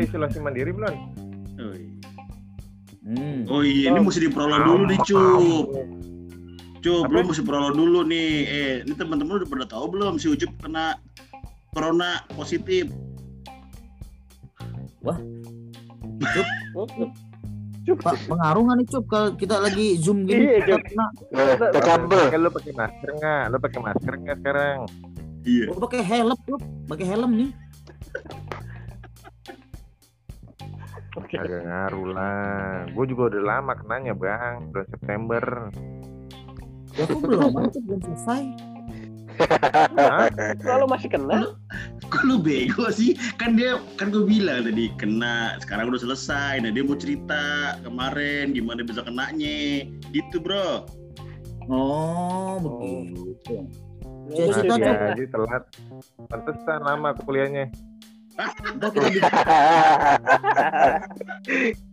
udah isolasi mandiri belum? Oh iya, Hmm. oh, iya ini mesti diprolog dulu nih Cup. Cup, Apa? lu mesti prolog dulu nih. Eh, ini teman-teman udah pada tahu belum si Ucup kena corona positif? Pak, pengaruh nggak nih Cup kalau kita lagi zoom gini? Iya, kita Cup. kena. Tak kabel. Lu pakai masker nggak? Lu pakai masker nggak sekarang? Iya. Gua pakai helm Cup, pakai helm nih. Oke. Agak ngaruh lah. Gue juga udah lama kenanya bang, bulan September. Ya aku belum, Cup belum selesai. Hah? Lalu masih kena? Kok lu bego sih? Kan dia kan gue bilang tadi kena, sekarang udah selesai. Nah dia mau cerita kemarin gimana bisa kenanya. Gitu bro. Oh, begitu. Lu Jadi coba- Jadi telat. Pantesan lama kuliahnya. Ntar kita bikin,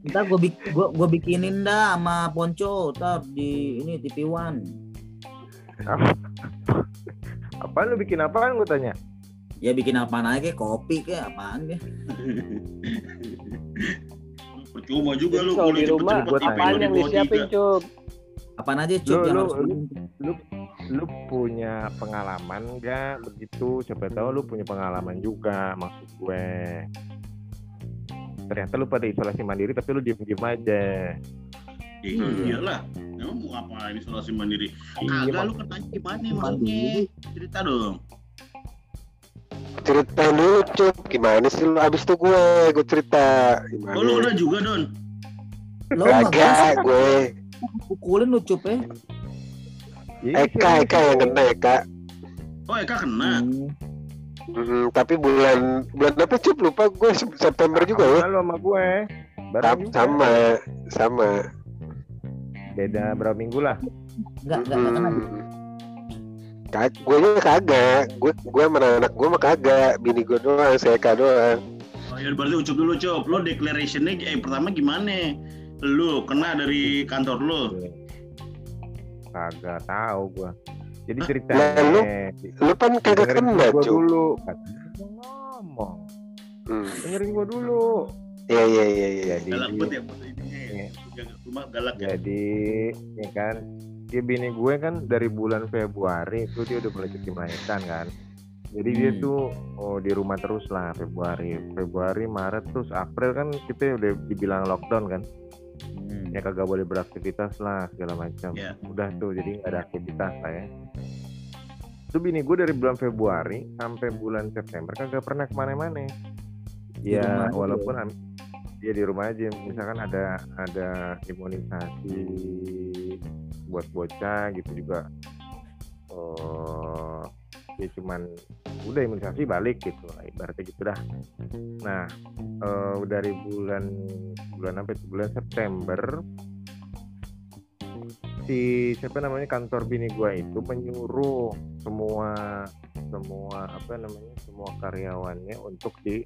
ntar gua, bik, gua, gua bikinin dah sama Ponco, ntar di ini TV One. Apaan lu bikin apaan gue tanya? Ya bikin apaan aja, kayak kopi kayak apaan kayak. Percuma juga lu kalau di rumah apa apaan yang disiapin tiga. Apaan aja cup Lu- yang lu- harus lu- Lu lu punya pengalaman nggak begitu? Siapa tahu lu punya pengalaman juga maksud gue. Ternyata lu pada isolasi mandiri tapi lu diem-diem aja. Ya, iyalah. Emang mau ngapain isolasi mandiri? Iya, Kagak mak- lu kenanya gimana maksudnya? Cerita dong. Ceritain dulu Cup, gimana sih lu? Abis itu gue, gue cerita. Gimana? Oh lu udah juga Don? Lo mah Kagak, gue. Pukulin lu cup ya. Iya, Eka. Eka yang kena Eka. Oh Eka kena. Hmm. Mm, tapi bulan bulan apa Cup? Lupa gue September juga ya. Sama lu sama gue. Sam- juga. Sama, sama. Beda berapa minggu lah. Enggak, enggak, enggak kena. Kag, gue nya kagak. Gue gue sama anak gue mah kagak. Bini gue doang, saya doang. Oh ya berarti ucup dulu Cup. Lu declarationnya eh pertama gimana? Lu kena dari kantor lu. Kagak tahu gue. Jadi Hah? ceritanya. Lalu? Lu kan kagak kena gua dulu. Gua ngomong. Hmm. Dengerin gua dulu. Iya iya iya iya. Jadi, Galak banget ya ininya. Iya. ya. Cuma galak ya. jadi ya kan ya bini gue kan dari bulan Februari itu dia udah mulai cuti melahirkan kan jadi dia Hmm. tuh oh di rumah terus lah Februari Februari Maret terus April kan kita udah dibilang lockdown kan Hmm. ya kagak boleh beraktivitas lah segala macam. Ya. udah tuh jadi nggak ada aktivitas lah ya. Itu bini gue dari bulan Februari sampai bulan September kagak pernah ke mana-mana. Ya aja walaupun am- dia di rumah aja. Misalkan ada ada imunisasi buat bocah gitu juga. Oh ya cuman udah imunisasi balik gitu lah ibaratnya gitu dah nah eh, dari bulan bulan itu? Bulan September si siapa namanya kantor bini gua itu menyuruh semua semua apa namanya semua karyawannya untuk di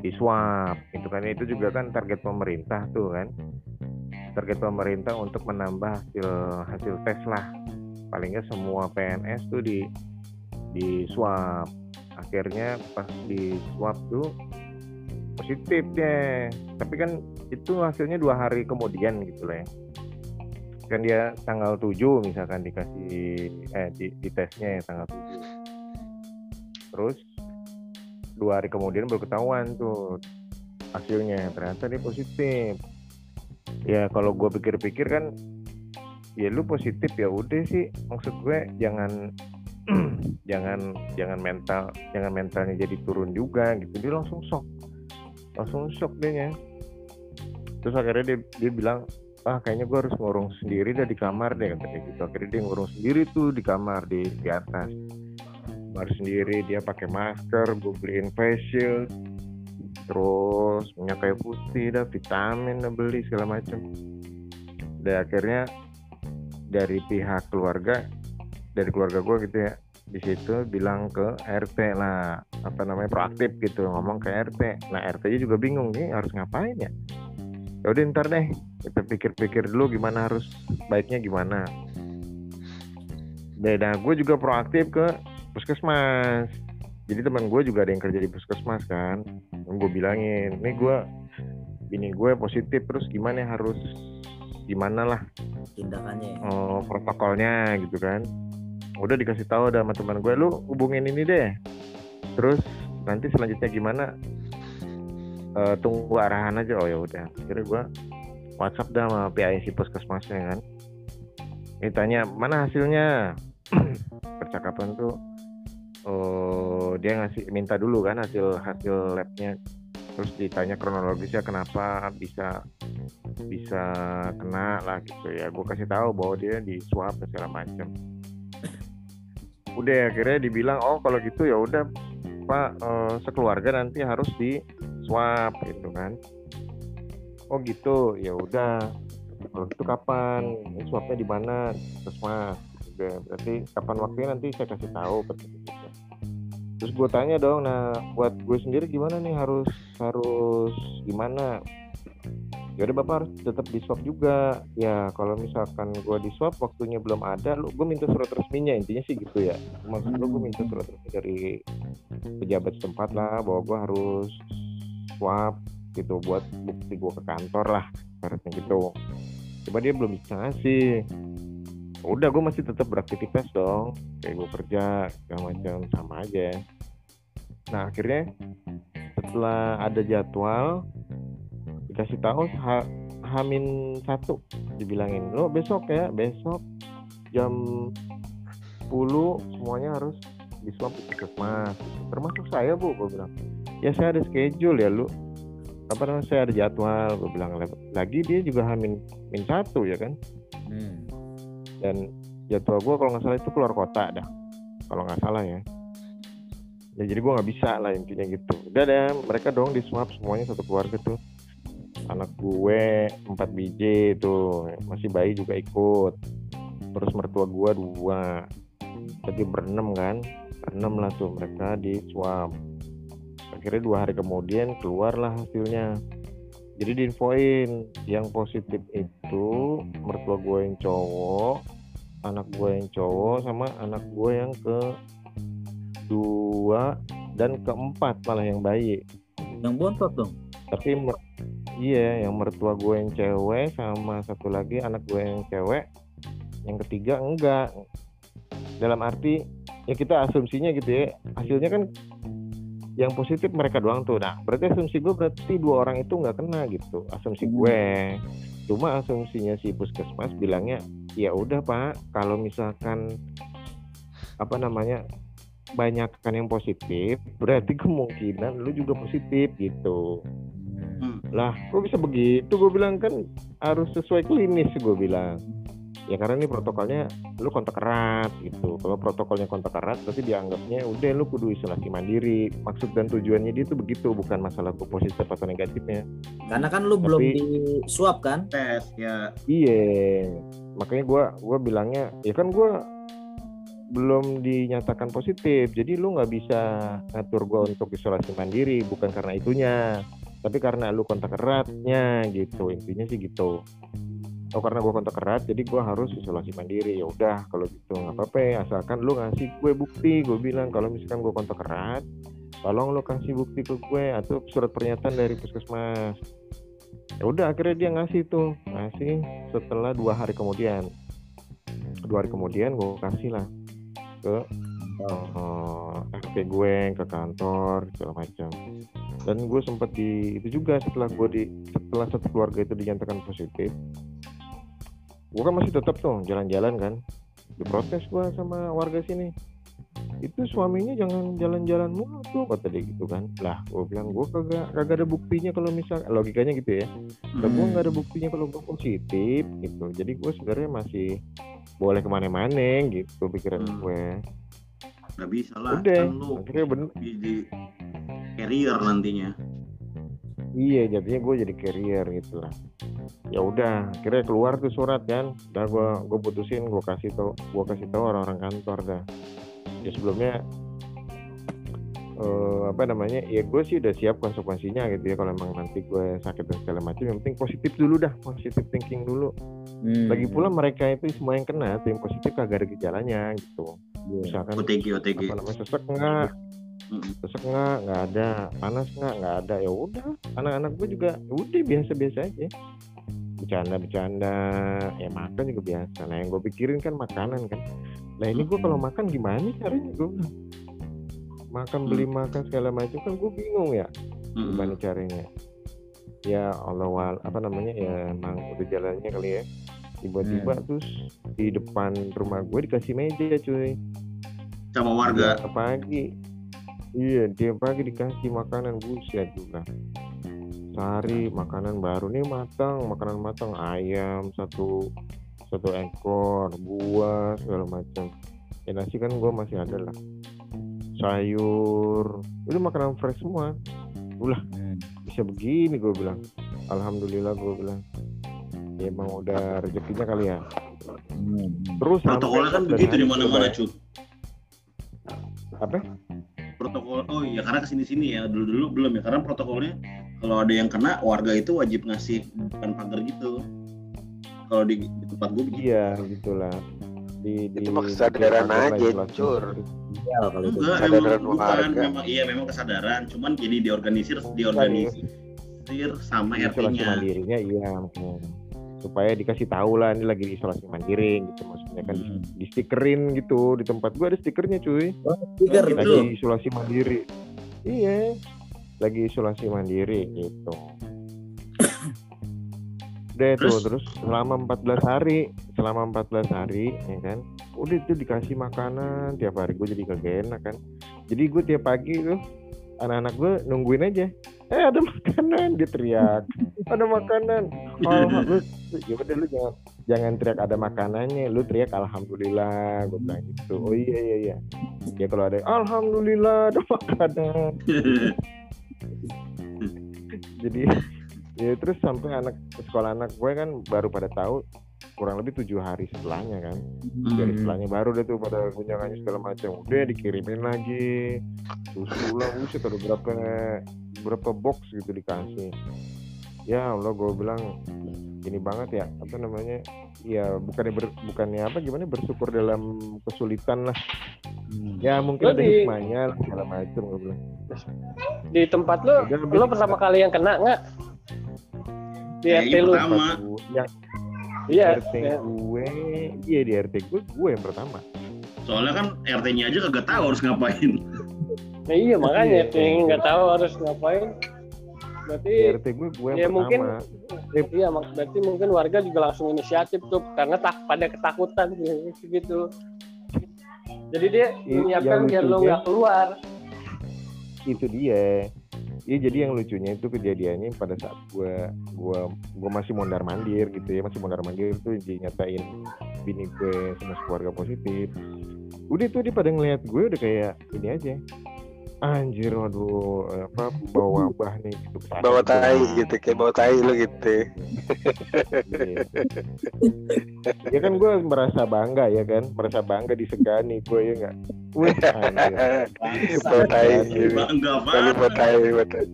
di swab itu kan. Itu juga kan target pemerintah tuh kan. Target pemerintah untuk menambah hasil hasil tes lah. Paling nggak semua PNS tuh di di swab akhirnya pas di swab tuh positif deh tapi kan itu hasilnya dua hari kemudian gitu lah ya. Kan dia tanggal 7 misalkan dikasih eh di, di tesnya ya tanggal 7 terus dua hari kemudian baru ketahuan tuh hasilnya. Ternyata dia positif. Ya kalau gue pikir-pikir kan ya lu positif ya udah sih. Maksud gue jangan jangan jangan mental jangan mentalnya jadi turun juga gitu. Dia langsung shock. Langsung shock dia terus akhirnya dia dia bilang ah kayaknya gue harus ngurung sendiri dah di kamar deh katanya gitu. Akhirnya dia ngurung sendiri tuh di kamar di di atas. Kamar sendiri dia pakai masker gue beliin face shield. Terus minyak kayu putih dah vitamin dah beli segala macem. Dan akhirnya dari pihak keluarga dari keluarga gue gitu ya di situ bilang ke RT lah apa namanya proaktif gitu ngomong ke RT nah RT nya juga bingung nih harus ngapain ya? Ya udah ntar deh kita pikir-pikir dulu gimana harus baiknya gimana. Beda gue juga proaktif ke puskesmas. Jadi teman gue juga ada yang kerja di puskesmas kan. Gue bilangin nih gue bini gue positif terus gimana harus gimana lah tindakannya ya. oh, protokolnya gitu kan udah dikasih tahu ada sama teman gue lu hubungin ini deh. Terus nanti selanjutnya gimana? Eh, tunggu arahan aja. Oh ya udah. Akhirnya gue WhatsApp dah sama PIC puskesmasnya kan. Ini tanya mana hasilnya? Percakapan tuh oh dia ngasih minta dulu kan hasil hasil labnya. Terus ditanya kronologisnya kenapa bisa bisa kena lah gitu ya. Gue kasih tahu bahwa dia di swab segala macam udah akhirnya dibilang oh kalau gitu ya udah pak eh, sekeluarga nanti harus di swab gitu kan. Oh gitu. Ya udah. Kalau gitu kapan? Ini swabnya di mana? Puskesmas udah berarti kapan waktunya nanti saya kasih tahu. Terus gue tanya dong nah buat gue sendiri gimana nih? Harus harus gimana ya udah bapak harus tetap di swab juga. Ya kalau misalkan gue di swab waktunya belum ada lu gue minta surat resminya. Intinya sih gitu ya. Maksud gue gue minta surat resmi dari pejabat setempat lah bahwa gue harus swab gitu buat bukti gue ke kantor lah ibaratnya gitu. Coba dia belum bisa ngasih. Udah gue masih tetap beraktivitas dong. Kayak gue kerja segala macam sama aja. Nah akhirnya setelah ada jadwal dikasih tahu ha, hamin satu dibilangin. Lo besok ya besok jam 10 semuanya harus di swab di puskesmas. Termasuk saya bu gue bilang. Ya saya ada schedule ya lu. Apa namanya saya ada jadwal gue bilang. Lagi dia juga hamin min satu ya kan. Hmm. dan jadwal gue kalau nggak salah itu keluar kota dah kalau nggak salah ya. Ya jadi gue nggak bisa lah intinya gitu. Udah deh mereka dong di swab semuanya satu keluarga tuh anak gue empat biji tuh masih bayi juga ikut. Terus mertua gue dua. Jadi berenam kan? Berenam lah tuh mereka di swab. Akhirnya dua hari kemudian keluarlah hasilnya. Jadi diinfoin yang positif itu mertua gue yang cowok anak gue yang cowok sama anak gue yang ke dua dan keempat malah yang bayi. Yang bontot dong. tapi iya yang mertua gue yang cewek sama satu lagi anak gue yang cewek. Yang ketiga enggak. Dalam arti ya kita asumsinya gitu ya. Hasilnya kan yang positif mereka doang tuh. Nah berarti asumsi gue berarti dua orang itu nggak kena gitu asumsi gue. Cuma asumsinya si puskesmas bilangnya ya udah pak kalau misalkan apa namanya banyakkan yang positif berarti kemungkinan lu juga positif gitu. Hmm. Lah kok bisa begitu? Gue bilang kan harus sesuai klinis gue bilang. Ya karena ini protokolnya lu kontak erat gitu. Kalau protokolnya kontak erat berarti dianggapnya udah lu kudu isolasi mandiri. Maksud dan tujuannya dia itu begitu bukan masalah lu positif atau negatifnya. Karena kan lu belum Tapi- di swab kan? tes ya. Iya. Makanya gue gua bilangnya ya kan gue belum dinyatakan positif jadi lu nggak bisa ngatur gue untuk isolasi mandiri bukan karena itunya tapi karena lu kontak eratnya gitu intinya sih gitu. Oh karena gue kontak erat jadi gue harus isolasi mandiri. Ya udah kalau gitu nggak apa-apa ya, asalkan lu ngasih gue bukti gue bilang kalau misalkan gue kontak erat tolong lu kasih bukti ke gue atau surat pernyataan dari puskesmas. Ya udah akhirnya dia ngasih tuh. Ngasih setelah dua hari kemudian. Dua hari kemudian gue kasih lah ke eh, RT gue ke kantor segala macam dan gue sempat di itu juga setelah gue di setelah satu keluarga itu dinyatakan positif gue kan masih tetap tuh jalan-jalan kan. Diprotes gue sama warga sini. Itu suaminya jangan jalan-jalan mulu tuh kata dia gitu kan. Lah gue bilang gue kagak kagak ada buktinya kalau misal logikanya gitu ya. Lah gue nggak ada buktinya kalau gue positif gitu. Jadi gue sebenarnya masih boleh ke mana-mana gitu pikiran Hmm. gue nggak bisa lah Udah, kan lu akhirnya bener jadi carrier nantinya Iya jadinya gue jadi carrier gitu lah. Ya udah, akhirnya keluar tuh surat kan. Udah gue gue putusin, gue kasih tau, gue kasih tahu orang-orang kantor dah. Ya sebelumnya eh, apa namanya? Ya gue sih udah siap konsekuensinya gitu ya. Kalau emang nanti gue sakit dan segala macam, yang penting positif dulu dah, positif thinking dulu. Hmm. Lagi pula mereka itu semua yang kena, tuh yang positif kagak ada gejalanya gitu. Misalkan OTG OTG apa namanya sesek enggak Mm-mm. Sesek nggak? Nggak ada. Panas nggak? Nggak ada. Ya udah. Anak-anak gue juga ya udah biasa-biasa aja. Bercanda-bercanda. Ya makan juga biasa. Nah yang gue pikirin kan makanan kan. Nah ini gue kalau makan gimana caranya gue bilang. Makan beli makan segala macam kan gue bingung ya. Gimana caranya? Ya Allah apa namanya ya emang udah jalannya kali ya. Tiba-tiba terus di depan rumah gue dikasih meja cuy. sama warga? Tiap pagi. Iya tiap pagi dikasih makanan. Buset juga sehari makanan baru nih matang makanan matang. Ayam satu satu ekor buah segala macam. Ya nasi kan gue masih ada lah. Sayur. Itu makanan fresh semua. Hmm. bisa begini gue bilang. Alhamdulillah gue bilang ya emang udah rezekinya kali ya. Hmm. terus protokolnya kan 14 begitu di mana-mana cuy apa? Protokol oh iya karena ke sini sini ya. Dulu dulu belum ya karena protokolnya kalau ada yang kena warga itu wajib ngasih depan pagar gitu. Kalau di, di tempat gue begitu. Iya gitulah di, di Itu mah kesadaran di- aja, Cur. Iya, itu. enggak Kesadaran emang bukan warga. memang iya memang kesadaran. Cuman jadi diorganisir diorganisir sama isolasi RT-nya mandirinya iya makanya. Supaya dikasih tahu lah ini lagi isolasi mandiri gitu maksudnya kan di, Hmm. di stikerin gitu di tempat gua ada stikernya cuy Stiker Gitu. itu. lagi isolasi mandiri iya lagi isolasi mandiri gitu udah tuh Terus? selama 14 hari selama 14 hari ya kan udah itu dikasih makanan tiap hari gue jadi kagak enak kan jadi gue tiap pagi tuh anak-anak gue nungguin aja eh ada makanan dia teriak ada makanan oh lu ya udah lu jangan jangan teriak ada makanannya. Lu teriak alhamdulillah gue bilang gitu. Oh iya iya iya. Ya kalau ada alhamdulillah ada makanan. Jadi ya terus sampai anak sekolah anak gue kan baru pada tahu kurang lebih tujuh hari setelahnya kan. Dari Hmm. setelahnya baru deh tuh pada kunjangannya segala macam. Udah dikirimin lagi. Susu lah buset ada berapa berapa box gitu dikasih ya Allah gue bilang ini banget ya apa namanya ya bukannya ber, bukannya apa gimana bersyukur dalam kesulitan lah Hmm. ya mungkin Lo ada di- hikmahnya lah, segala macam gue bilang Di tempat lo, Udah, lo pertama kali yang kena nggak? Di Kayaknya RT lu? pertama. Yang Iya. RT ya. gue iya di RT gue gue yang pertama soalnya kan RT-nya aja kagak tahu harus ngapain Nah, iya makanya Iya, yang nggak tahu harus ngapain. Berarti di RT gue gue yang ya mungkin pertama iya mak- berarti mungkin warga juga langsung inisiatif tuh karena tak pada ketakutan gitu. Jadi dia menyiapkan biar lo nggak keluar. itu dia Iya jadi yang lucunya itu kejadiannya pada saat gue gua gua masih mondar mandir gitu ya masih mondar mandir tuh dinyatain bini gue sama keluarga positif udah tuh dia pada ngeliat gue udah kayak ini aja anjir waduh apa bawa wabah nih gitu ke sana bawa tai gitu kayak bawa tai lu gitu. Iya. ya kan gue merasa bangga ya kan merasa bangga disegani gue ya nggak? Wih, bawa tai gitu bangga banget bawa tai bawa tai.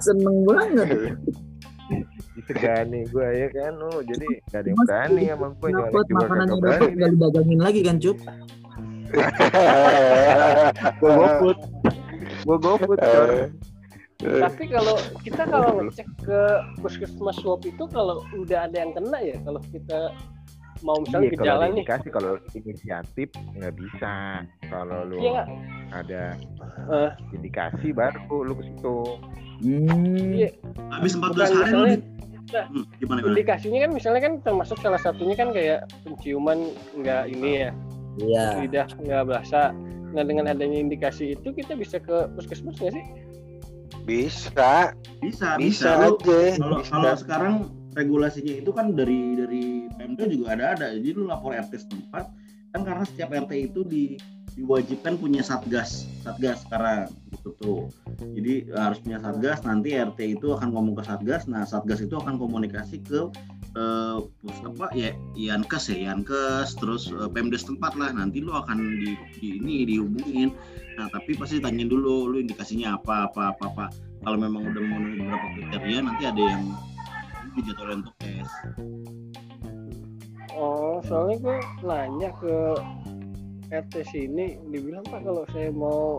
Seneng banget. disegani gue ya kan? Oh jadi gak ada yang berani sama gue makanannya kagak dapat berani lagi kan, Cup? Gue goput gue goput. Tapi kalau kita kalau ngecek ke puskesmas swab itu kalau udah ada yang kena ya kalau kita mau misalnya Iya, kalau gejala nih. indikasi kalau inisiatif nggak bisa kalau lu Iya ada Eh. indikasi baru lu ke situ Hmm. Iya. habis 14 Bukan hari lu misalnya di... hmm, gimana gimana indikasinya kan misalnya kan termasuk salah satunya kan kayak penciuman nggak ini ya Iya. lidah nggak berasa nah dengan adanya indikasi itu kita bisa ke puskesmas nggak sih? Bisa. Bisa bisa, bisa. Lu- aja. Kalau bisa. kalau sekarang regulasinya itu kan dari dari PMK juga ada ada jadi lu lapor RT setempat. Kan karena setiap RT itu di diwajibkan punya satgas satgas sekarang gitu tuh. Jadi harus punya satgas nanti RT itu akan ngomong ke satgas. Nah satgas itu akan komunikasi ke pus apa ya Yankes ya Yankes terus eh, Pemdes tempat lah. Nanti lu akan di, di ini dihubungin. Nah tapi pasti tanyain dulu lu indikasinya apa apa apa apa. Kalau memang udah memenuhi beberapa kriteria nanti ada yang dijadwalin untuk tes. Oh soalnya gue nanya ke RT sini dibilang pak kalau saya mau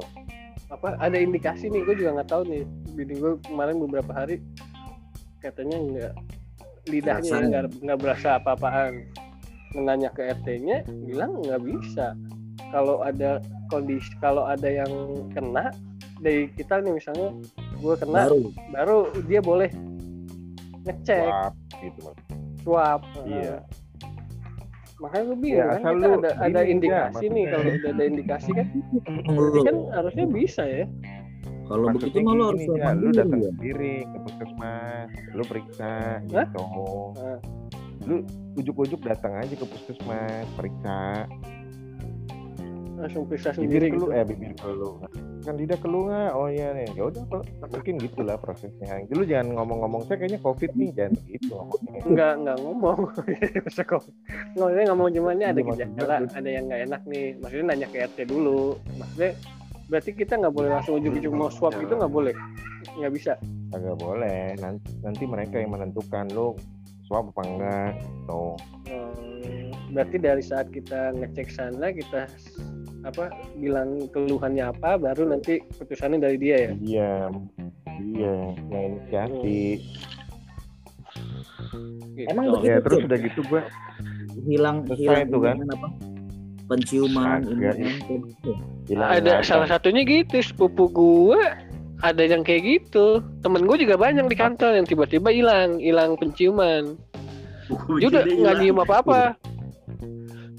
apa ada indikasi nih gue juga nggak tahu nih. Bini gue kemarin beberapa hari katanya nggak lidahnya nggak nggak berasa apa-apaan. Menanya ke RT-nya bilang nggak bisa. Kalau ada kondisi kalau ada yang kena dari kita nih misalnya gue kena baru. baru dia boleh ngecek. Wah, gitu. Swab Iya. makanya gue bingung Ya, kan kita ada ada indikasi enggak, nih kalau udah ada indikasi kan kan harusnya bisa ya kalau begitu mah lu harus ya, lu datang ya. sendiri ke puskesmas, lu periksa Hah? gitu. Nah. Lu ujuk-ujuk datang aja ke puskesmas, periksa. langsung periksa sendiri gitu eh bibir kelu. Kan lidah kelu nggak? Oh iya nih. Ya udah, mungkin gitulah prosesnya. Lu jangan ngomong-ngomong saya kayaknya covid nih, jangan gitu ngomongnya. nggak nggak ngomong Masa kok ngomongnya ngomong cuma ini ada Iya, gejala lu- ada yang nggak enak nih maksudnya nanya ke RT dulu maksudnya berarti kita nggak boleh langsung ujuk-ujuk mau swab itu nggak boleh nggak bisa Agak boleh. Nanti, nanti mereka yang menentukan lu swab apa enggak. Tuh. Hmm, berarti dari saat kita ngecek sana kita apa bilang keluhannya apa baru nanti putusannya dari dia ya Iya. Iya, yang inisiasi. Gitu. Emang Ya begitu terus Cuk? udah gitu gua hilang Selesai hilang tuh kan? apa penciuman ini kan. ada salah satunya gitu sepupu gue ada yang kayak gitu. Temen gue juga banyak di kantor yang tiba-tiba hilang hilang penciuman. Dia udah nggak nyium apa-apa.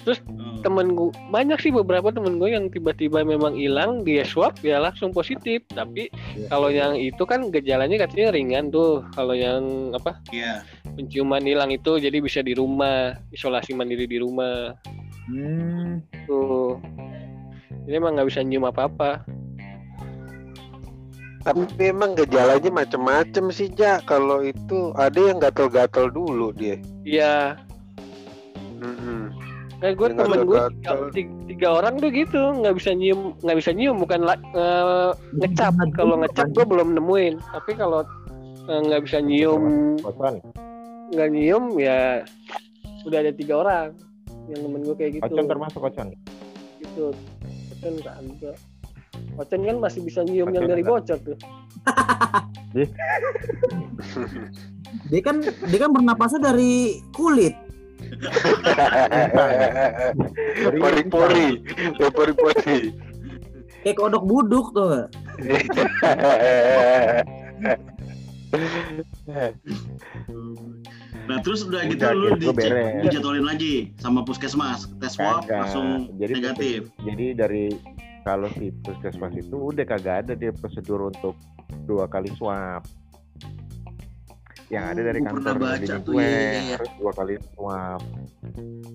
Terus Oh. temen gue banyak sih beberapa temen gue yang tiba-tiba memang hilang dia swab ya langsung positif. Tapi Iya. kalau yang itu kan gejalanya katanya ringan tuh. Kalau yang apa? Iya. penciuman hilang itu jadi bisa di rumah isolasi mandiri di rumah Hmm, tuh. Ini emang nggak bisa nyium apa-apa. Tapi emang gejalanya macem-macem sih Ja. Kalau itu ada yang gatel-gatel dulu dia. iya. Mm-mm. Nah, gue Yang temen gue tiga, tiga- tiga orang tuh gitu nggak bisa nyium nggak bisa nyium bukan eh, ngecap. kalau ngecap gue belum nemuin. Tapi kalau eh, nggak bisa nyium nggak nyium ya udah ada tiga orang yang temen gue kayak gitu kocan termasuk kocan. gitu Ocen kagak Ocen kan masih bisa nyium yang Ocen dari enggak. bocor tuh dia kan dia kan bernapasnya dari kulit Pori-pori, Ya, pori-pori. kayak kodok buduk tuh? Nah terus udah gitu Udah, lu gua dicek, beres. dijadwalin lagi sama puskesmas tes swab langsung Jadi negatif. Jadi dari kalau si puskesmas itu udah kagak ada dia prosedur untuk dua kali swab. Yang ada Oh, dari kantor pernah baca tuh, gue iya, iya, iya. harus dua kali swab.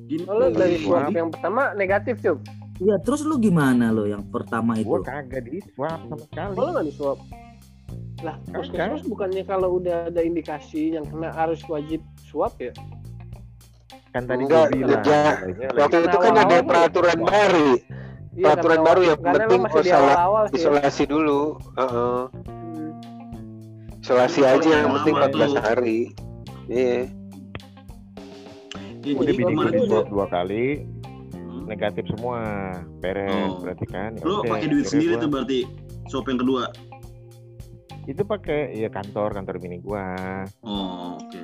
Gini, kalau dari swab yang pertama negatif cuy Iya, terus lu gimana lo yang pertama itu? Gue kagak di swab sama sekali. kalau nggak di swab lah Kagak. puskesmas bukannya kalau udah ada indikasi yang kena harus wajib swab ya Kan tadi Enggak, bilang. Katanya Waktu itu kan ada peraturan tuh. baru, Iya, Peraturan baru karena penting oh, salah sih ya. isolasi dulu. Heeh. Hmm. Isolasi Kalau aja yang penting lama 14 tuh. hari. Iya. Ya, Udah jadi bini gue kemarin di tuh swab dua kali Hmm. negatif semua beres Oh. berarti kan Ya lu udah, pakai duit sendiri gua- tuh berarti swab yang kedua. Itu pakai ya kantor kantor bini gua. Oh oke.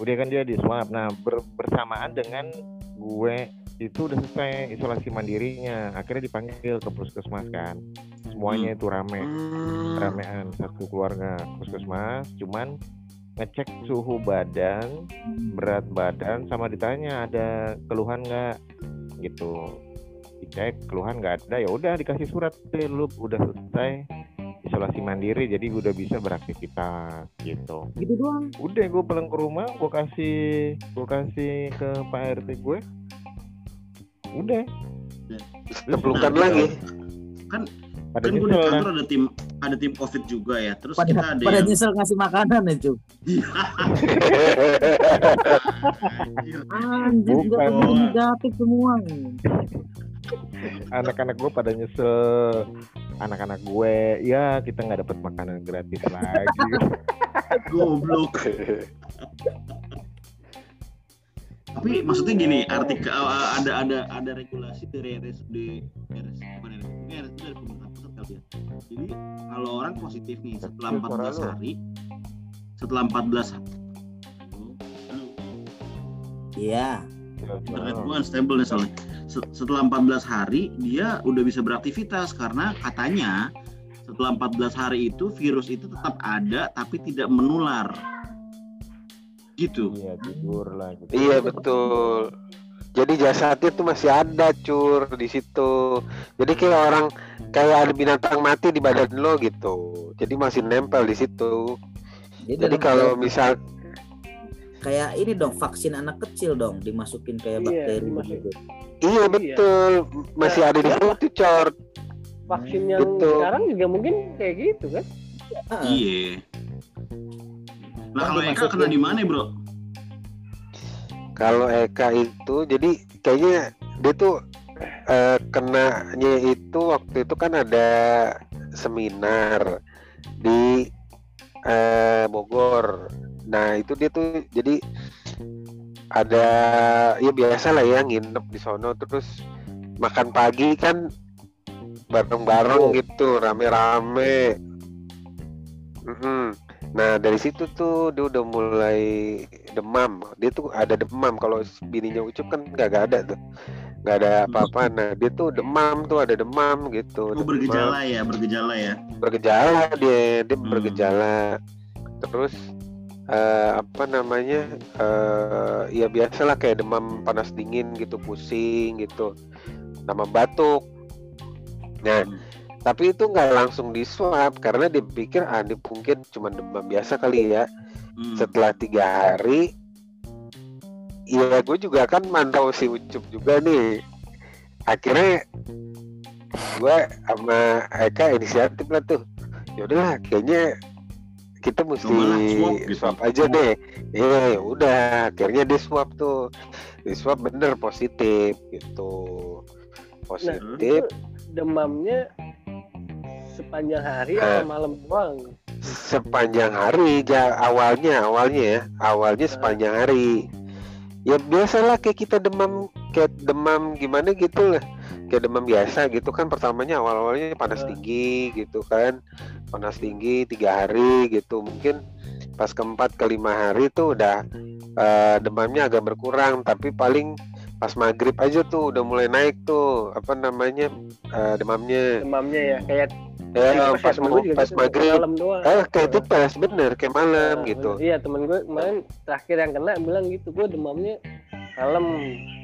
udah kan dia di swab. Nah ber- bersamaan dengan gue itu udah selesai isolasi mandirinya. Akhirnya dipanggil ke puskesmas kan. Semuanya itu rame. Hmm. ramean satu keluarga puskesmas. Cuman ngecek suhu badan berat badan sama ditanya ada keluhan nggak? Gitu. Dicek keluhan nggak ada. Ya udah dikasih surat. Deh lu udah selesai isolasi mandiri jadi udah bisa beraktivitas gitu Gitu doang. udah gue pulang ke rumah gue kasih gue kasih ke pak rt gue udah Teplukan Nah, lagi. Kan pada kan gue di kan kantor ada tim ada tim covid juga ya. Terus Pada, kita ada pada yang nyesel ngasih makanan ya. Iya. Anjir, keburu negatif semua. anak-anak gue pada nyesel anak-anak gue ya kita nggak dapat makanan gratis lagi goblok. Tapi maksudnya gini, artikel uh, ada ada ada regulasi dari RSUD RS bukan RSUD, RSUD dari pemerintah pusat tapi ya. Jadi kalau orang positif nih setelah Kecil suara 14 lu. hari setelah 14 hari Iya. internet gue unstable nih soalnya. Se- Setelah 14 hari dia udah bisa beraktivitas karena katanya setelah 14 hari itu virus itu tetap ada tapi tidak menular. Gitu. Iya tidur lah. Gitu. Iya betul. Jadi jasadnya tuh masih ada cur di situ. Jadi kayak orang kayak ada binatang mati di badan lo gitu. Jadi masih nempel di situ. Jadi dalam kalau misal kayak ini dong vaksin anak kecil dong dimasukin kayak Iya, bakteri dimasukin. begitu. iya betul masih Nah, ada di situ cor. Vaksin yang Gitu. sekarang juga mungkin kayak gitu kan? Heeh. Iya. Nah kalau Eka kena di mana bro? Kalau Eka itu jadi kayaknya dia tuh eh, kenanya itu waktu itu kan ada seminar di eh, Bogor. Nah itu dia tuh jadi ada ya biasa lah ya nginep di sono terus makan pagi kan bareng-bareng gitu rame-rame. Mm-mm. Nah dari situ tuh dia udah mulai demam. Dia tuh ada demam. Kalau bininya Ucup kan nggak ada tuh, nggak ada apa-apa. Nah dia tuh demam tuh ada demam gitu. Oh ada bergejala ya, bergejala ya. demam. Bergejala dia, dia Hmm. bergejala. Terus eh, apa namanya? eh ya biasalah kayak demam panas dingin gitu, pusing gitu, sama batuk. Nah Hmm. tapi itu nggak langsung di swab karena dia pikir ah ini mungkin cuma demam biasa kali ya Hmm. setelah tiga hari Iya gue juga kan mantau si Ucup juga nih Akhirnya gue sama Eka inisiatif lah tuh Yaudahlah kayaknya kita mesti gitu. swab aja deh. Iya ya udah akhirnya dia swab tuh. Di swab bener positif gitu. Positif. Itu demamnya sepanjang hari Eh. atau malam doang? sepanjang hari ja, awalnya awalnya ya. Awalnya sepanjang hari. Ya biasalah kayak kita demam kayak demam gimana gitu lah kayak demam biasa gitu kan pertamanya awal awalnya panas Eh. tinggi gitu kan panas tinggi tiga hari gitu mungkin pas keempat kelima hari tuh udah eh, demamnya agak berkurang tapi paling pas maghrib aja tuh udah mulai naik tuh apa namanya eh, demamnya Demamnya ya kayak ya tipes pas mau pas maghrib malam doang. Eh kayak tipes bener kayak malam Nah, gitu. Iya temen gue kemarin terakhir yang kena bilang gitu gue demamnya malam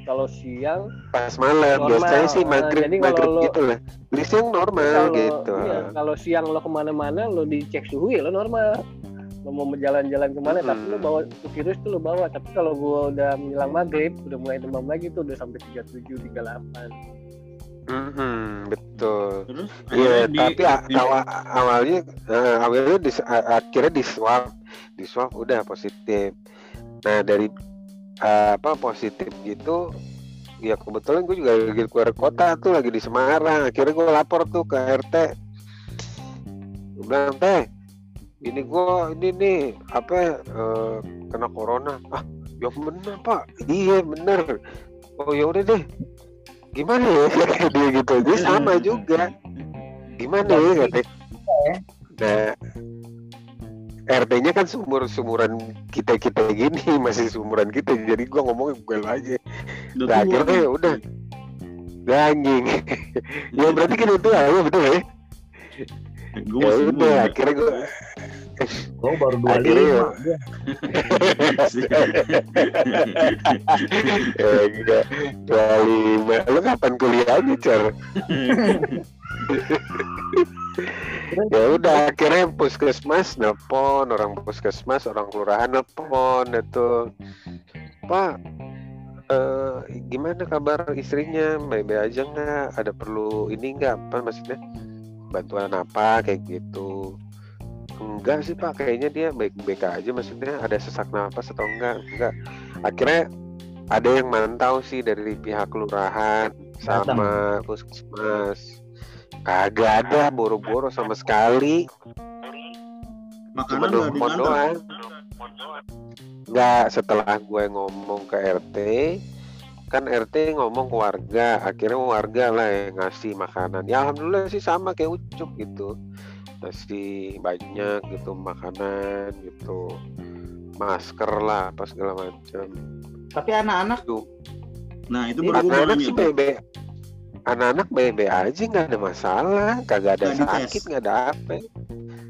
kalau siang Pas malam Normal. biasanya sih Nah, maghrib jadi kalau maghrib lo- gitu lah. Di siang normal kalau gitu. iya, kalau siang lo ke mana-mana lo dicek suhu ya lo normal lo mau jalan-jalan ke mana tapi lo Hmm. bawa virus tuh lo bawa tapi kalau gue udah menjelang maghrib udah mulai demam lagi tuh udah sampai 37 38 Mm-mm, betul. Terus Iya tapi di- awal, awalnya eh, awalnya di, akhirnya di swab di swab udah positif. Nah dari apa positif gitu. Ya kebetulan gue juga lagi keluar kota tuh lagi di Semarang. Akhirnya gue lapor tuh ke RT gue bilang teh ini gue ini nih apa eh, kena corona. Ah ya bener pak. Iya bener. Oh ya udah deh. Gimana ya? Dia gitu. Dia sama juga. Gimana ya? Katanya nah RT-nya kan sumur sumuran kita kita gini masih sumuran kita jadi gua ngomongnya gue aja udah nah, akhirnya ya udah anjing ya berarti kan itu ya betul ya Gue ya udah muda. akhirnya gue Oh baru dua Akhirnya ya. lima. enggak dua lima lu kapan kuliahnya cer ya udah akhirnya puskesmas nelpon orang puskesmas orang kelurahan nelpon itu. Pak eh, gimana kabar istrinya? Baik-baik aja nggak? Ada perlu ini nggak? Apa maksudnya? Bantuan apa? Kayak gitu. Enggak sih pak. Kayaknya dia baik-baik aja maksudnya ada sesak napas atau enggak enggak akhirnya ada yang mantau sih dari pihak kelurahan sama puskesmas kagak ada boro-boro sama sekali. Cuma Makanan nggak nelfon diantar. doang. Enggak, setelah gue ngomong ke RT kan RT ngomong ke warga. Akhirnya warga lah yang ngasih makanan. Ya alhamdulillah sih sama kayak ucup gitu. Ngasih banyak gitu makanan gitu. Masker lah apa segala macam. Tapi anak-anak tuh Nah itu baru mau anak-anak nanya sih tuh. Anak-anak bebe aja nggak ada masalah. Kagak ada dites. sakit nggak ada apa.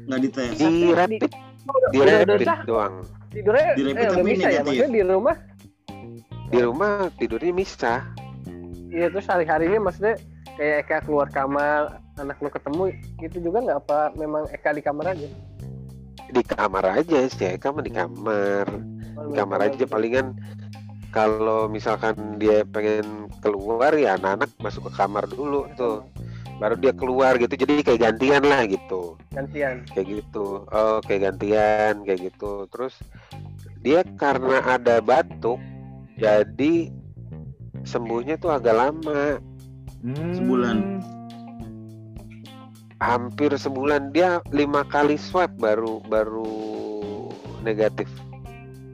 Nggak dites. di rapid. Di udah rapid doang. Tidurnya Di eh, rapid udah tapi bisa ya negatif. maksudnya di rumah? Di rumah tidurnya misah iya terus hari-harinya maksudnya kayak Eka keluar kamar anak lu ketemu itu juga nggak? Apa memang Eka di kamar aja? Di kamar aja sih kamu di kamar. Di kamar aja palingan kalau misalkan dia pengen keluar ya anak-anak masuk ke kamar dulu tuh. Baru dia keluar gitu jadi kayak gantian lah gitu. Gantian. Kayak gitu. Oh kayak gantian kayak gitu. Terus dia karena ada batuk jadi sembuhnya tuh agak lama. Hmm. Sebulan. hampir sebulan. Dia lima kali swab baru baru negatif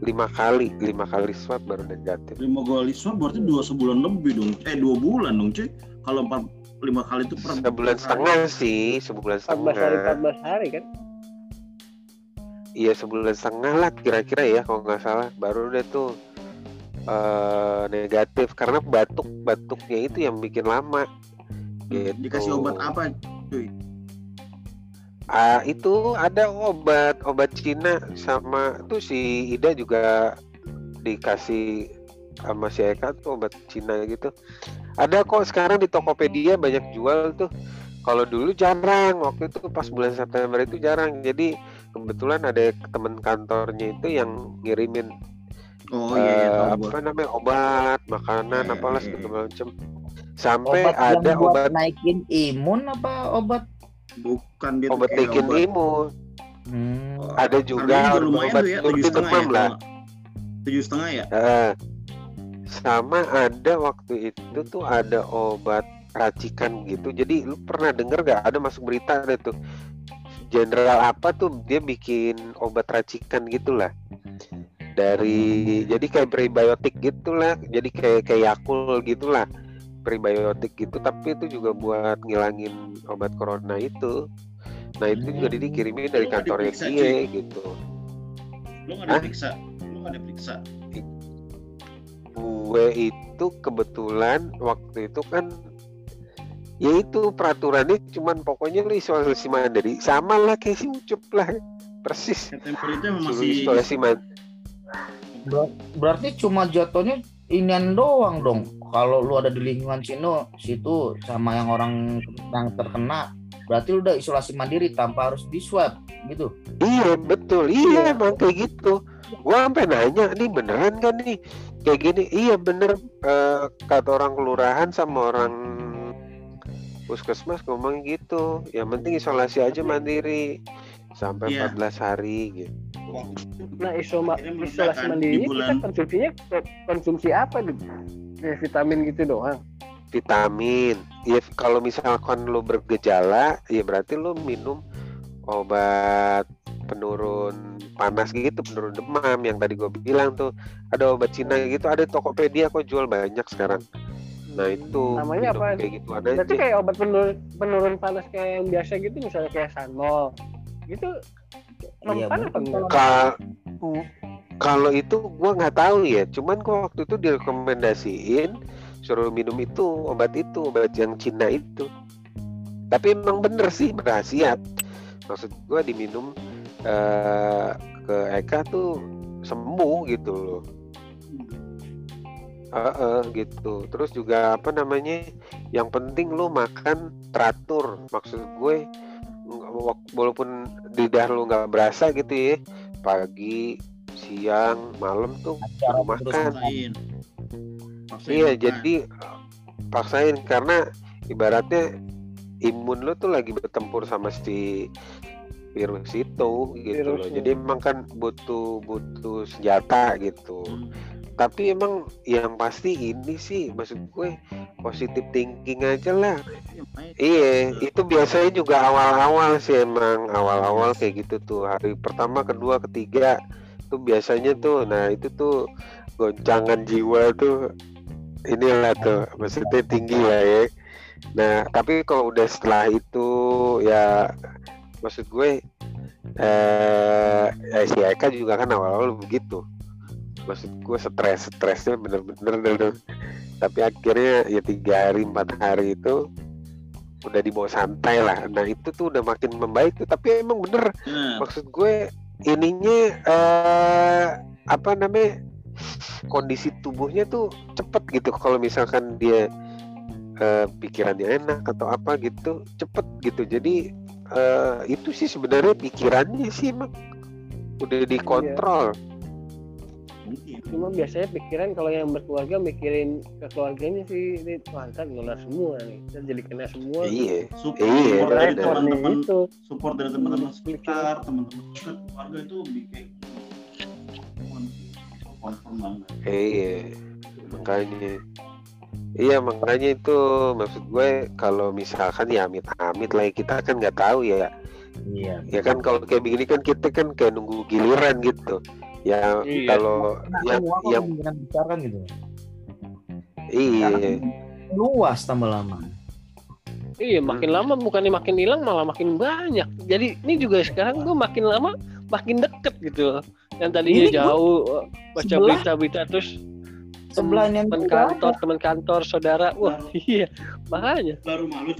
lima kali lima kali swab baru negatif Lima kali swab berarti dua sebulan lebih dong. Eh dua bulan dong cuy. Kalau empat lima kali itu per sebulan setengah sih sebulan 14 hari setengah 14 hari kan iya sebulan setengah lah kira-kira ya kalau nggak salah baru deh tuh eh, negatif karena batuk batuknya itu yang bikin lama gitu. Dikasih obat apa? Ah, itu ada obat obat Cina sama tuh si Ida juga dikasih sama si Eka tuh obat Cina gitu. Ada kok sekarang di Tokopedia banyak jual tuh. Kalau dulu jarang waktu itu pas bulan September itu jarang. Jadi kebetulan ada teman kantornya itu yang ngirimin Oh iya, iya eh, apa namanya obat, makanan, Iya, apalah iya, segala macem. Sampai Obat ada yang buat obat naikin imun apa obat? Bukan dia obat bikin imun. Hmm. Ada juga lumayan obat tuh ya, tujuh setengah ya. Tujuh setengah ya. Eh, sama ada waktu itu tuh ada obat racikan gitu. Jadi lu pernah denger gak ada masuk berita ada tuh jenderal apa tuh dia bikin obat racikan gitulah dari jadi kayak prebiotik gitulah jadi kayak kayak Yakult gitulah prebiotik gitu tapi itu juga buat ngilangin obat corona itu nah itu juga Hmm. dikirimin dari kantornya diperiksa, dia cuy? gitu Lu nggak Hah? diperiksa. Lu nggak diperiksa. gue itu kebetulan waktu itu kan ya itu peraturannya cuman pokoknya lu isolasi mandiri sama lah kayak si ucup lah persis masih isolasi mandiri Ber- Berarti cuma jatuhnya inian doang dong. Kalau lu ada di lingkungan sini situ sama yang orang yang terkena, berarti lu udah isolasi mandiri tanpa harus di swab gitu. iya betul. Iya emang kayak gitu. Gua sampai nanya nih beneran kan nih? Kayak gini iya bener. Eh, kata orang kelurahan sama orang puskesmas ngomong gitu. Yang penting isolasi aja mandiri sampai Iya. 14 hari gitu nah isoma, isolasi kan di mandiri kita bulan- konsumsinya ko- konsumsi apa gitu kayak vitamin gitu doang vitamin. Ya kalau misalkan lo bergejala, ya berarti lo minum obat penurun panas gitu, penurun demam yang tadi gue bilang tuh. Ada obat Cina gitu, ada Tokopedia kok jual banyak sekarang. Nah itu Namanya minum apa? Kayak gitu ada berarti aja. kayak obat penurun penurun panas kayak yang biasa gitu misalnya kayak sanol gitu Iya, mempan apa enggak? Kalau itu gua nggak tahu ya. Cuman gua waktu itu direkomendasiin suruh minum itu obat itu obat yang Cina itu. Tapi emang bener sih berhasiat. Maksud gua diminum eh, ke Eka tuh sembuh gitu loh. Heeh, gitu. Terus juga apa namanya? Yang penting lu makan teratur. Maksud gue nggak- wak- walaupun lidah lu nggak berasa gitu ya pagi siang malam tuh Cara Makan. terus paksain. Paksain iya makan. jadi paksain karena ibaratnya imun lu tuh lagi bertempur sama si virus itu gitu loh Virusnya. jadi emang kan butuh butuh senjata gitu Hmm. Tapi emang yang pasti ini sih maksud gue positive thinking aja lah. Iya. Iya, itu biasanya juga awal-awal sih emang awal-awal kayak gitu tuh. Hari pertama, kedua, ketiga tuh biasanya tuh, nah itu tuh goncangan jiwa tuh. Inilah tuh maksudnya tinggi lah ya. Nah tapi kalau udah setelah itu ya maksud gue eh ya si Eka juga kan awal-awal begitu maksud gue stres stresnya bener-bener dulu tapi akhirnya ya tiga hari empat hari itu udah dibawa santai lah. Nah itu tuh udah makin membaik tuh tapi emang bener. Nah, maksud gue ininya eh apa namanya kondisi tubuhnya tuh cepet gitu. Kalau misalkan dia eh, pikirannya enak atau apa gitu cepet gitu. Jadi eh, itu sih sebenarnya pikirannya sih emang udah dikontrol. mungkin. Cuma biasanya pikiran kalau yang berkeluarga mikirin ke keluarganya sih ini wah ntar nular semua nih. Ntar jadi kena semua. iya. Support, Iya, support dari teman-teman. Itu. support dari teman-teman sekitar teman-teman keluarga itu bikin confirm banget. Iya. Makanya. Iya makanya itu maksud gue kalau misalkan ya amit-amit lah ya, kita kan nggak tahu ya. Iya. ya kan kalau kayak begini kan kita kan kayak nunggu giliran gitu ya Iya. kalau Nah, yang kok yang kemungkinan besar kan gitu. iya Luas tambah lama. Iya makin Hmm. lama bukannya makin hilang malah makin banyak. Jadi ini juga sekarang gue makin lama makin deket gitu. Yang tadinya Ini jauh baca sebelah- berita-berita terus Sebelahnya teman juga kantor, teman kantor, saudara. Wah iya makanya. baru malu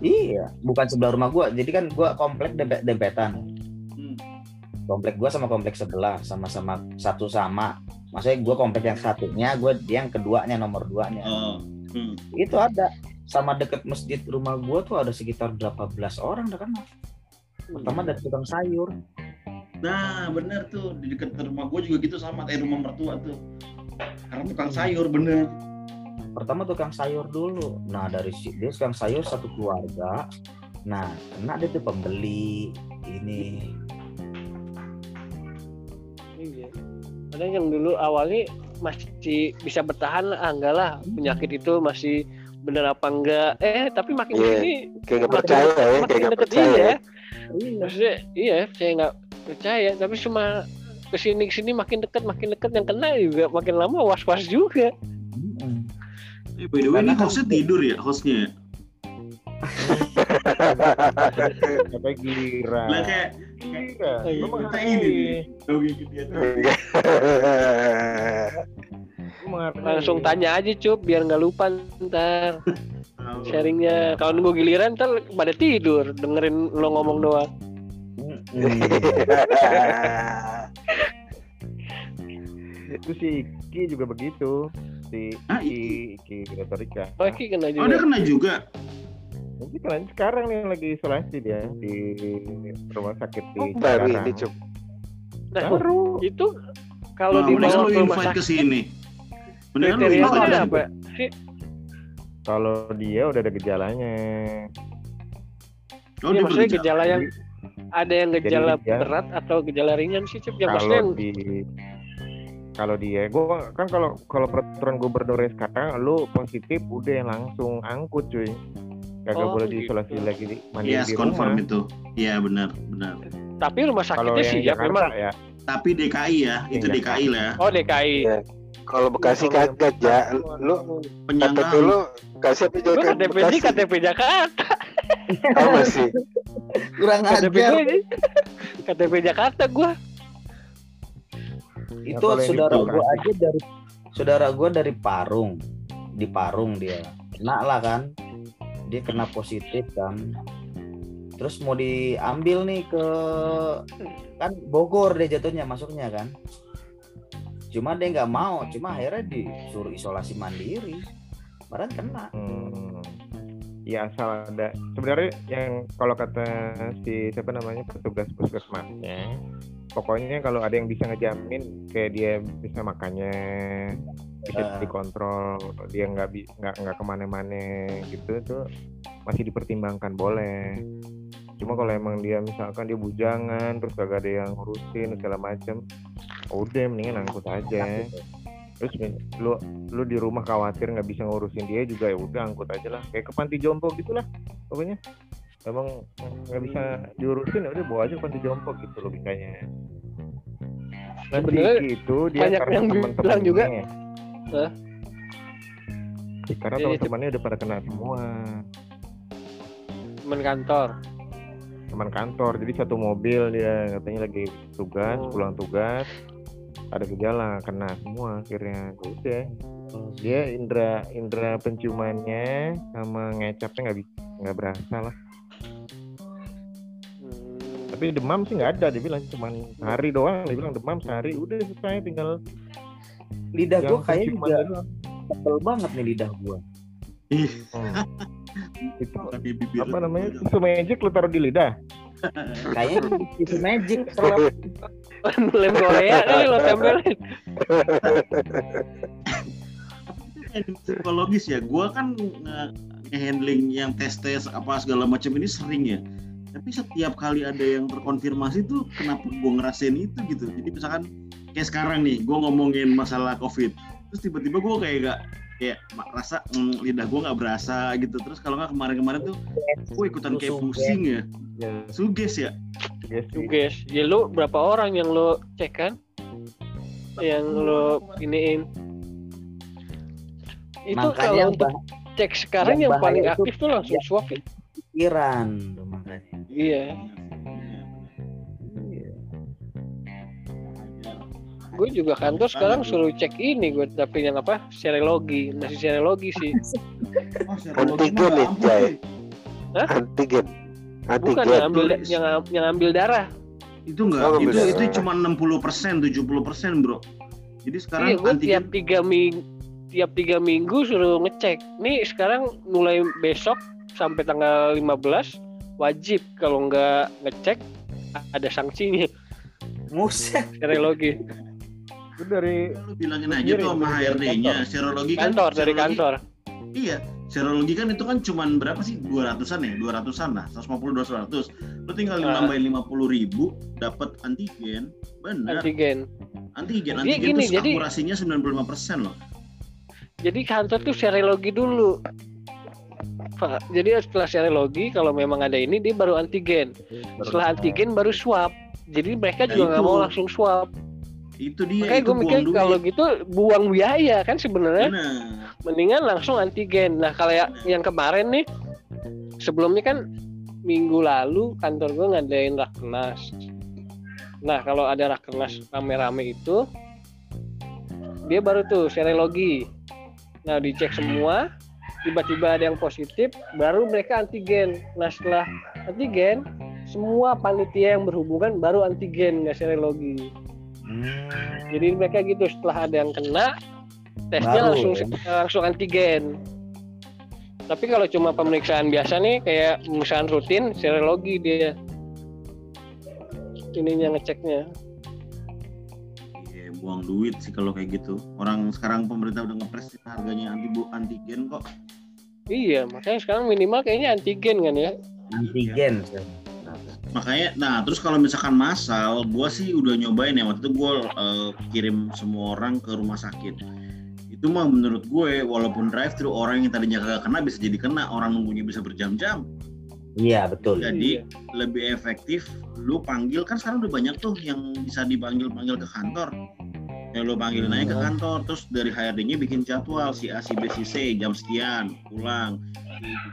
Iya, bukan sebelah rumah gua. Jadi kan gua komplek dempet dempetan. Komplek gua sama komplek sebelah sama-sama satu sama. Maksudnya gua komplek yang satunya, gua dia yang keduanya nomor duanya. oh hmm. Itu ada sama deket masjid rumah gua tuh ada sekitar berapa belas orang dah kan. Pertama dari tukang sayur. nah bener tuh di dekat rumah gue juga gitu sama kayak rumah mertua tuh karena tukang sayur bener Pertama tukang sayur dulu. Nah, dari si dia tukang sayur satu keluarga. Nah, kena dia tuh pembeli ini. Padahal yang dulu awalnya masih bisa bertahan lah, ah, enggak lah penyakit itu masih bener apa enggak eh tapi makin Iya. sini kayak nggak makin percaya ya kayak makin nggak deket percaya iya Iya. maksudnya iya saya nggak percaya tapi cuma ke sini ke sini makin dekat makin dekat yang kena juga makin lama was was juga eh, by the way ini kan- hostnya tidur ya hostnya Sampai giliran. lah kayak Iya, Oh, iya. kita ini menghargai. langsung tanya aja cup biar nggak lupa ntar sharingnya kalau nunggu giliran ntar pada tidur dengerin lo ngomong doang. Itu si Ki juga begitu. Si Ah, Ki Ki retorika. oh Ki kena oh dia juga kena juga Nanti kan sekarang nih lagi isolasi dia di rumah sakit di Oh, baru Cikarang. ini Cuk. nah Baru. itu kalau nah, di rumah invite ke sini mendingan lu kriteria invite ada ke apa Kalau dia udah ada gejalanya. oh Iya, dia maksudnya gejala yang ada yang gejala gejala- berat atau gejala ringan sih cup yang maksudnya yang di kalau dia gua kan kalau kalau peraturan gubernurnya sekarang lu positif udah langsung angkut cuy kagak Oh, boleh gitu. diisolasi lagi di mandiri yes di confirm rumah itu iya benar benar tapi rumah sakitnya siap Jakarta memang ya tapi DKI ya itu Iya. DKI lah ya oh DKI Iya. Kalau Bekasi Kalau yang kagak ya, lu penyangga KTP lu kasih apa gue jaga KTP di KTP Jakarta Oh masih. Kurang KTP ajar. gue KTP Jakarta gue Itu kalau yang saudara di gua aja dari saudara gua dari Parung. Di Parung dia. Kena lah kan. Dia kena positif kan. Terus mau diambil nih ke kan Bogor dia jatuhnya masuknya kan. Cuma dia nggak mau, cuma akhirnya disuruh isolasi mandiri. Padahal kena. hmm, ya asal ada sebenarnya yang kalau kata si siapa namanya petugas puskesmasnya pokoknya kalau ada yang bisa ngejamin kayak dia bisa makannya bisa Ah. dikontrol dia nggak bi- nggak nggak ke mana-mana gitu tuh masih dipertimbangkan boleh. Cuma kalau emang dia misalkan dia bujangan terus gak ada yang ngurusin segala macem udah mendingan angkut aja. Terus mi- lu lu di rumah khawatir nggak bisa ngurusin dia juga ya udah angkut aja lah. Kayak ke panti jompo gitulah pokoknya. Emang nggak bisa diurusin ya udah bawa aja ke panti jompo gitu logikanya nah Sebenarnya Diki itu dia banyak yang bilang juga, Hah? karena Iya, teman-temannya udah pada kena semua. Teman kantor? Teman kantor jadi satu mobil dia katanya lagi tugas Oh. pulang tugas ada gejala kena semua akhirnya. Udah dia indera indera penciumannya sama ngecapnya nggak bisa nggak berasa lah. Hmm, tapi demam sih nggak ada dia bilang cuman sehari doang dia bilang demam sehari udah selesai tinggal lidah gua kayaknya juga tebel banget nih lidah gua. Ih, Hmm. itu bibir. apa namanya? tisu magic lu taruh di lidah? Kayaknya itu magic lem Korea kali lo tempelin. Ini psikologis ya gue kan nge- nge-handling yang tes-tes apa segala macam ini sering ya tapi setiap kali ada yang terkonfirmasi tuh kenapa gue ngerasain itu gitu? Jadi misalkan kayak sekarang nih gue ngomongin masalah covid. Terus tiba-tiba gue kayak gak kayak rasa mm, lidah gue nggak berasa gitu. Terus kalau nggak kemarin-kemarin tuh gue ikutan kayak Suges. pusing ya. Ya. Suges ya. Yes, sih. guys ya lu berapa orang yang lo cek kan? Yang lo iniin? Itu makanya kalau untuk cek sekarang yang yang, paling aktif tuh langsung swab ya pikiran. Tuh makanya iya. Gue juga kantor sekarang suruh cek ini gue tapi yang apa serologi masih serologi sih. Oh, serologi Antigen nih, Jay. cuy. antigen. Bukan antigen. yang ambil yang yang ambil darah. Itu enggak Oh, itu itu cuma 60 persen 70 persen bro. Jadi sekarang iya gue antigen tiap tiga minggu tiap tiga minggu suruh ngecek. Nih sekarang mulai besok sampai tanggal 15 wajib kalau nggak ngecek ada sanksinya. Muset serologi. Itu dari lu bilangin aja tuh sama dari HRD-nya serologi kan kantor dari serologi- kantor. Iya serologi kan itu kan cuman berapa sih? 200-an ya? 200-an lah 150 200 lu tinggal Ah. nambahin 50 ribu dapat antigen. Bener. Antigen. Antigen antigen gini, tuh jadi- akurasinya 95 persen loh. Jadi kantor tuh serologi dulu Pak, jadi setelah serologi kalau memang ada ini dia baru antigen. Setelah antigen baru swab jadi mereka Nah, juga nggak mau langsung swab itu dia makanya itu gue mikir kalau gitu buang biaya kan sebenarnya. Mendingan langsung antigen. Nah kalau ya- yang kemarin nih sebelumnya kan minggu lalu kantor gue ngadain rakernas. Nah kalau ada rakernas rame-rame itu dia baru tuh serologi. Nah dicek semua, tiba-tiba ada yang positif, baru mereka antigen. Nah setelah antigen, semua panitia yang berhubungan baru antigen nggak serologi. Jadi mereka gitu setelah ada yang kena tesnya Baru, langsung ya. langsung antigen. Tapi kalau cuma pemeriksaan biasa nih kayak pemeriksaan rutin serologi dia ininya ngeceknya. Iya, buang duit sih kalau kayak gitu. Orang sekarang pemerintah udah ngepres harganya anti antigen kok. Iya, makanya sekarang minimal kayaknya antigen kan ya. antigen Makanya, nah terus kalau misalkan masal, gua sih udah nyobain ya waktu itu gua eh, kirim semua orang ke rumah sakit. Itu mah menurut gue, walaupun drive thru orang yang tadinya kagak kena bisa jadi kena, orang nunggunya bisa berjam-jam. iya betul Jadi Iya. lebih efektif, lu panggil kan sekarang udah banyak tuh yang bisa dipanggil-panggil ke kantor. Ya lu panggilin aja ke Hmm. kantor, terus dari HRD-nya bikin jadwal si A, si B, si C jam sekian pulang.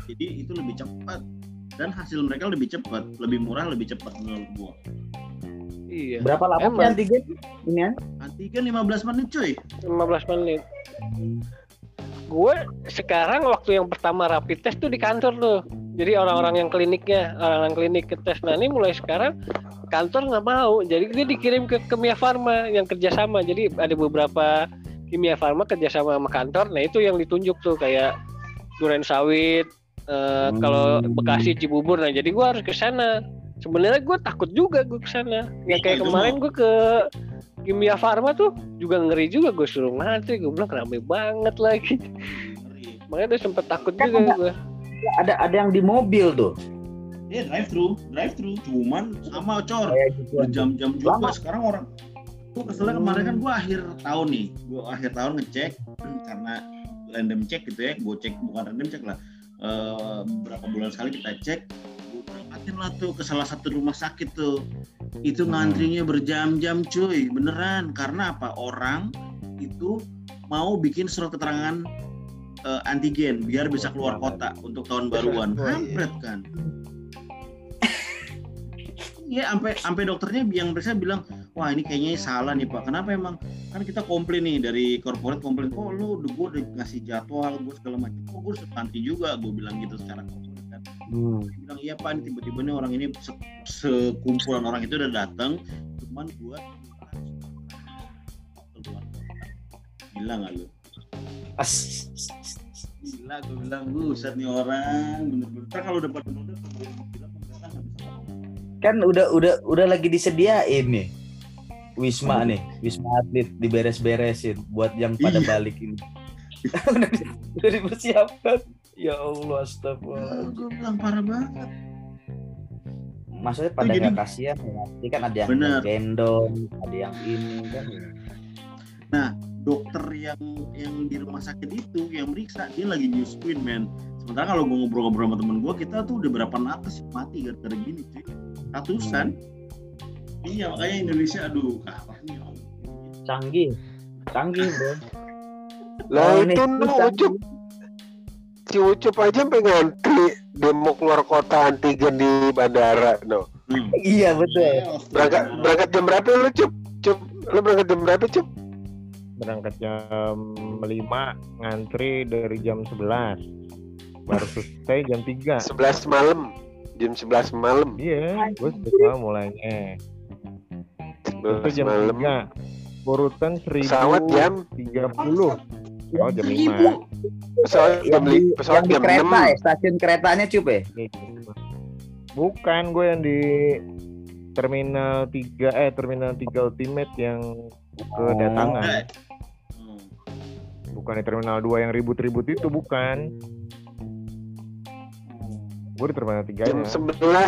Jadi itu lebih cepat dan hasil mereka lebih cepat, lebih murah, lebih cepat menurut gua. Iya. berapa lama Emang. antigen ini ya Antigen 15 menit cuy. 15 menit. Gue sekarang waktu yang pertama rapid test tuh di kantor tuh. Jadi orang-orang yang kliniknya, orang-orang klinik ke tes. Nah ini mulai sekarang kantor nggak mau. Jadi dia dikirim ke Kimia Farma yang kerjasama. Jadi ada beberapa Kimia Farma kerjasama sama kantor. Nah itu yang ditunjuk tuh kayak Duren Sawit, eh, kalau Hmm. Bekasi Cibubur. Nah jadi gue harus ke sana. Sebenarnya gue takut juga gue ke sana. Ya kayak Itu kemarin gue ke Kimia Farma tuh juga ngeri juga gue suruh ngantri gue bilang rame banget lagi makanya udah sempet takut Kan juga gue ada ada yang di mobil tuh. Iya drive thru, drive thru. Cuman sama cor. gitu berjam-jam juga. Lama. sekarang orang gue keselnya kemarin kan gue akhir tahun nih. Gue akhir tahun ngecek karena random check gitu ya. Gue cek bukan random check lah. Eh, berapa bulan sekali kita cek gue berangkatin lah tuh ke salah satu rumah sakit tuh. Itu Hmm. ngantrinya berjam-jam cuy. Beneran. Karena apa? Orang itu mau bikin surat keterangan eh, antigen biar bisa keluar kota untuk tahun baruan. Kampret kan. Iya, sampai sampai dokternya yang periksa bilang, wah ini kayaknya salah nih pak. Kenapa emang? Kan kita komplain nih dari corporate komplain, kok lu udah gue udah ngasih jadwal gue segala macam, kok gue anti juga, gue bilang gitu secara kan. Hmm. Dia bilang iya pak, tiba-tiba nih orang ini se- sekumpulan orang itu udah datang, cuman gue keluar kota. Gila nggak lu? As. Gila, gue bilang buset nih orang, bener-bener. Kalau udah pada. Kan udah udah udah lagi disediain nih. Wisma nih, Wisma Atlet diberes-beresin buat yang pada Iya. balik ini. udah, di- udah dipersiapkan. Ya Allah, Ah, astagfirullah. gue bilang parah banget. Maksudnya pada jadi- nggak kasihan ya. Jadi kan ada yang gendong, ada yang ini kan. Dokter yang yang di rumah sakit itu yang meriksa dia lagi nyusuin men sementara kalau gue ngobrol-ngobrol sama temen gue kita tuh udah berapa yang mati gara-gara gini cuy ratusan iya makanya Indonesia aduh kalah nih om. Canggih. Canggih, Bro. Lah Oh, itu susah. Ucup si Ucup aja sampai ngantri dia mau keluar kota antigen di bandara no. Hmm. Iya, betul. Berangkat berangkat jam berapa lu Cup? Cup lu berangkat jam berapa Cup? Berangkat jam 5 ngantri dari jam 11 baru selesai jam 3 11 malam. Jam 11 malam. iya gue sudah mulainya itu 11 jam malam. 3 urutan 1030 Pesawat jam oh jam 5 pesawat jam Yang di, li- pesawat jam kereta 6. ya, stasiun keretanya cup ya? bukan gue yang di terminal 3 eh terminal 3 ultimate yang kedatangan Eh. Bukan di terminal 2 yang ribut-ribut itu bukan gue di terminal 3 Jam nya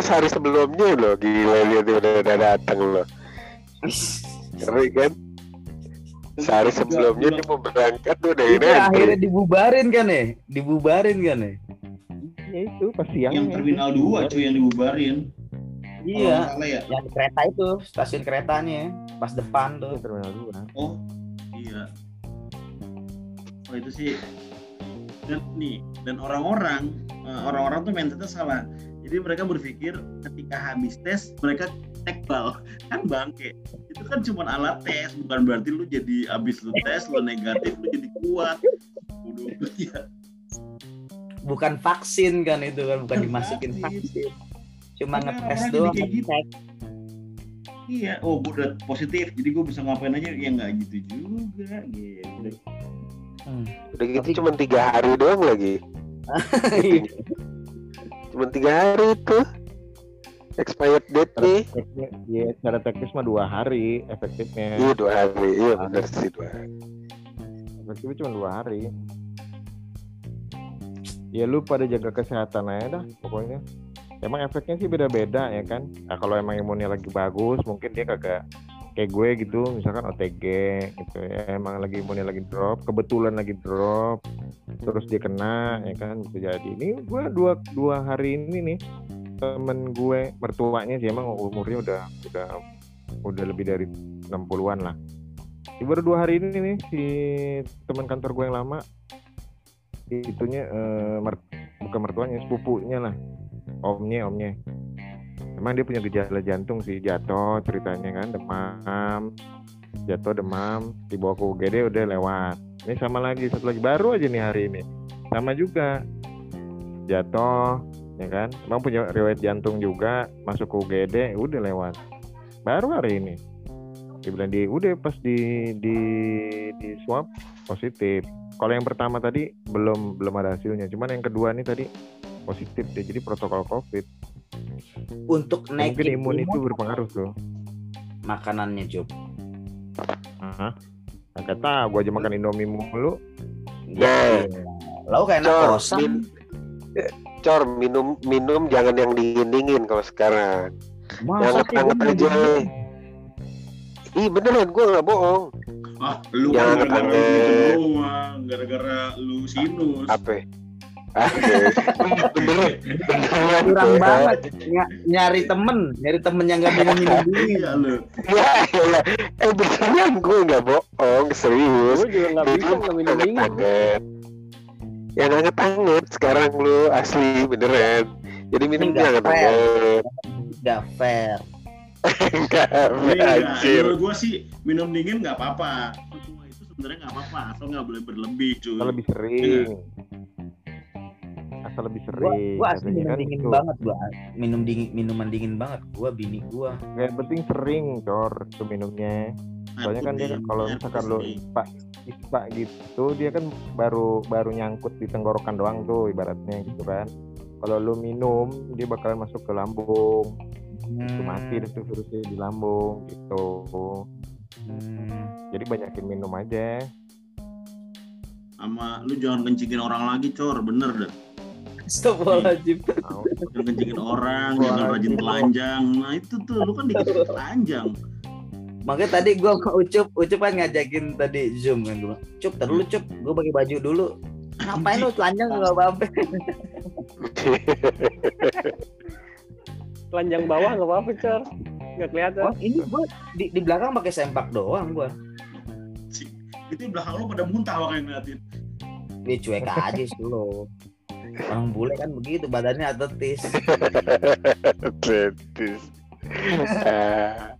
11 hari sebelumnya loh gila lihat dia udah, udah datang loh. Ngeri kan? Sehari sebelumnya dia mau berangkat tuh udah Itu ini akhirnya dibubarin kan ya? Dibubarin kan ya? ya itu pas siang yang terminal 2 cuy yang dibubarin Iya. Ya Yang kereta itu, stasiun keretanya pas depan tuh. terminal 2 oh iya oh itu sih. Dan nih dan orang-orang eh, orang-orang tuh mentalnya salah jadi mereka berpikir ketika habis tes mereka tekbal kan bangke. Itu kan cuma alat tes bukan berarti lu jadi habis lu tes lu negatif lu jadi kuat. Udah, ya. Bukan vaksin kan itu kan, bukan dimasukin vaksin. Cuma Karena ngetes doang. gitu. iya. Oh gue udah positif jadi gue bisa ngapain aja? Ya nggak gitu juga gitu Hmm. Udah gitu Tapi- cuma tiga hari doang lagi. Cuma tiga hari tuh. Expired date nih. teknisnya, ya, secara teknis mah dua hari efektifnya. Iya dua hari. Iya benar sih dua hari. Efektifnya cuma dua hari. Ya lu pada jaga kesehatan aja dah pokoknya. Emang efeknya sih beda-beda ya kan. Nah kalau emang imunnya lagi bagus mungkin dia kagak kayak gue gitu misalkan OTG gitu ya emang lagi imunnya lagi drop kebetulan lagi drop terus dia kena ya kan bisa jadi. Ini gue dua dua hari ini nih temen gue mertuanya sih emang umurnya udah udah udah lebih dari 60-an lah. Baru dua hari ini nih si teman kantor gue yang lama itunya eh, mer- bukan mertuanya sepupunya lah. Omnya omnya emang dia punya gejala jantung sih jatuh ceritanya kan demam jatuh demam dibawa ke UGD udah lewat. Ini sama lagi satu lagi baru aja nih hari ini. Sama juga jatuh ya kan? Emang punya riwayat jantung juga masuk ke UGD udah lewat. Baru hari ini. Dibilang di udah pas di di di swab positif. Kalau yang pertama tadi belum belum ada hasilnya. Cuman yang kedua nih tadi positif deh. Jadi protokol covid Untuk Ya, mungkin naikin imun itu berpengaruh tuh makanannya Job. Hah? Agak tahu gua aja makan indomie mulu Nah, Lo kayak anak Cor, kosan. min- Cor, minum minum jangan yang dingin-dingin kalau sekarang. Yang Masa sih hangat-hangat gua aja. Ih beneran gue nggak bohong. ah lu Jangan kan gara-gara gitu doang gara-gara lu sinus Apa? Kurang ya. banget Ny- nyari temen, nyari temen yang gak minum minum dingin. iya lu Ya, ya. eh beneran gue nggak bohong, serius. Gue juga nggak bisa nggak minum yang anget-anget sekarang lu asli beneran jadi minumnya Enggak anget-anget Gak fair. enggak Tapi enggak, anjir menurut gue sih minum dingin nggak apa-apa. Semua itu sebenarnya nggak apa-apa, asal nggak boleh berlebih cuy. Lebih sering. Asal lebih Gua, sering. gua asli katanya minum kan dingin gitu. banget gua. Minum dingin minuman dingin banget gua bini gua. Yang penting sering, cor, itu minumnya. Air Soalnya kan dia kalau misalkan sering. ispa, ispa gitu, dia kan baru baru nyangkut di tenggorokan doang tuh ibaratnya gitu kan. Kalau lu minum, dia bakalan masuk ke lambung. Itu mati deh tuh virusnya di lambung gitu. Hmm. Jadi banyakin minum aja. sama lu jangan kencingin orang lagi cor bener dah Astagfirullahaladzim. Jangan kencingin orang jangan rajin telanjang nah itu tuh lu kan dikit telanjang Makanya tadi gua sama Ucup, Ucup kan ngajakin tadi Zoom kan gua. Cup, tar dulu Cup, gua pakai baju dulu. Ngapain lu telanjang enggak apa-apa. Telanjang bawah nggak apa-apa cor. Nggak kelihatan. Wah, ini gua di, di belakang pakai sempak doang gua. itu di belakang lu pada muntah makanya ngeliatin Dia cuek aja sih lo. Orang bule kan begitu badannya atletis. Atletis. Ah,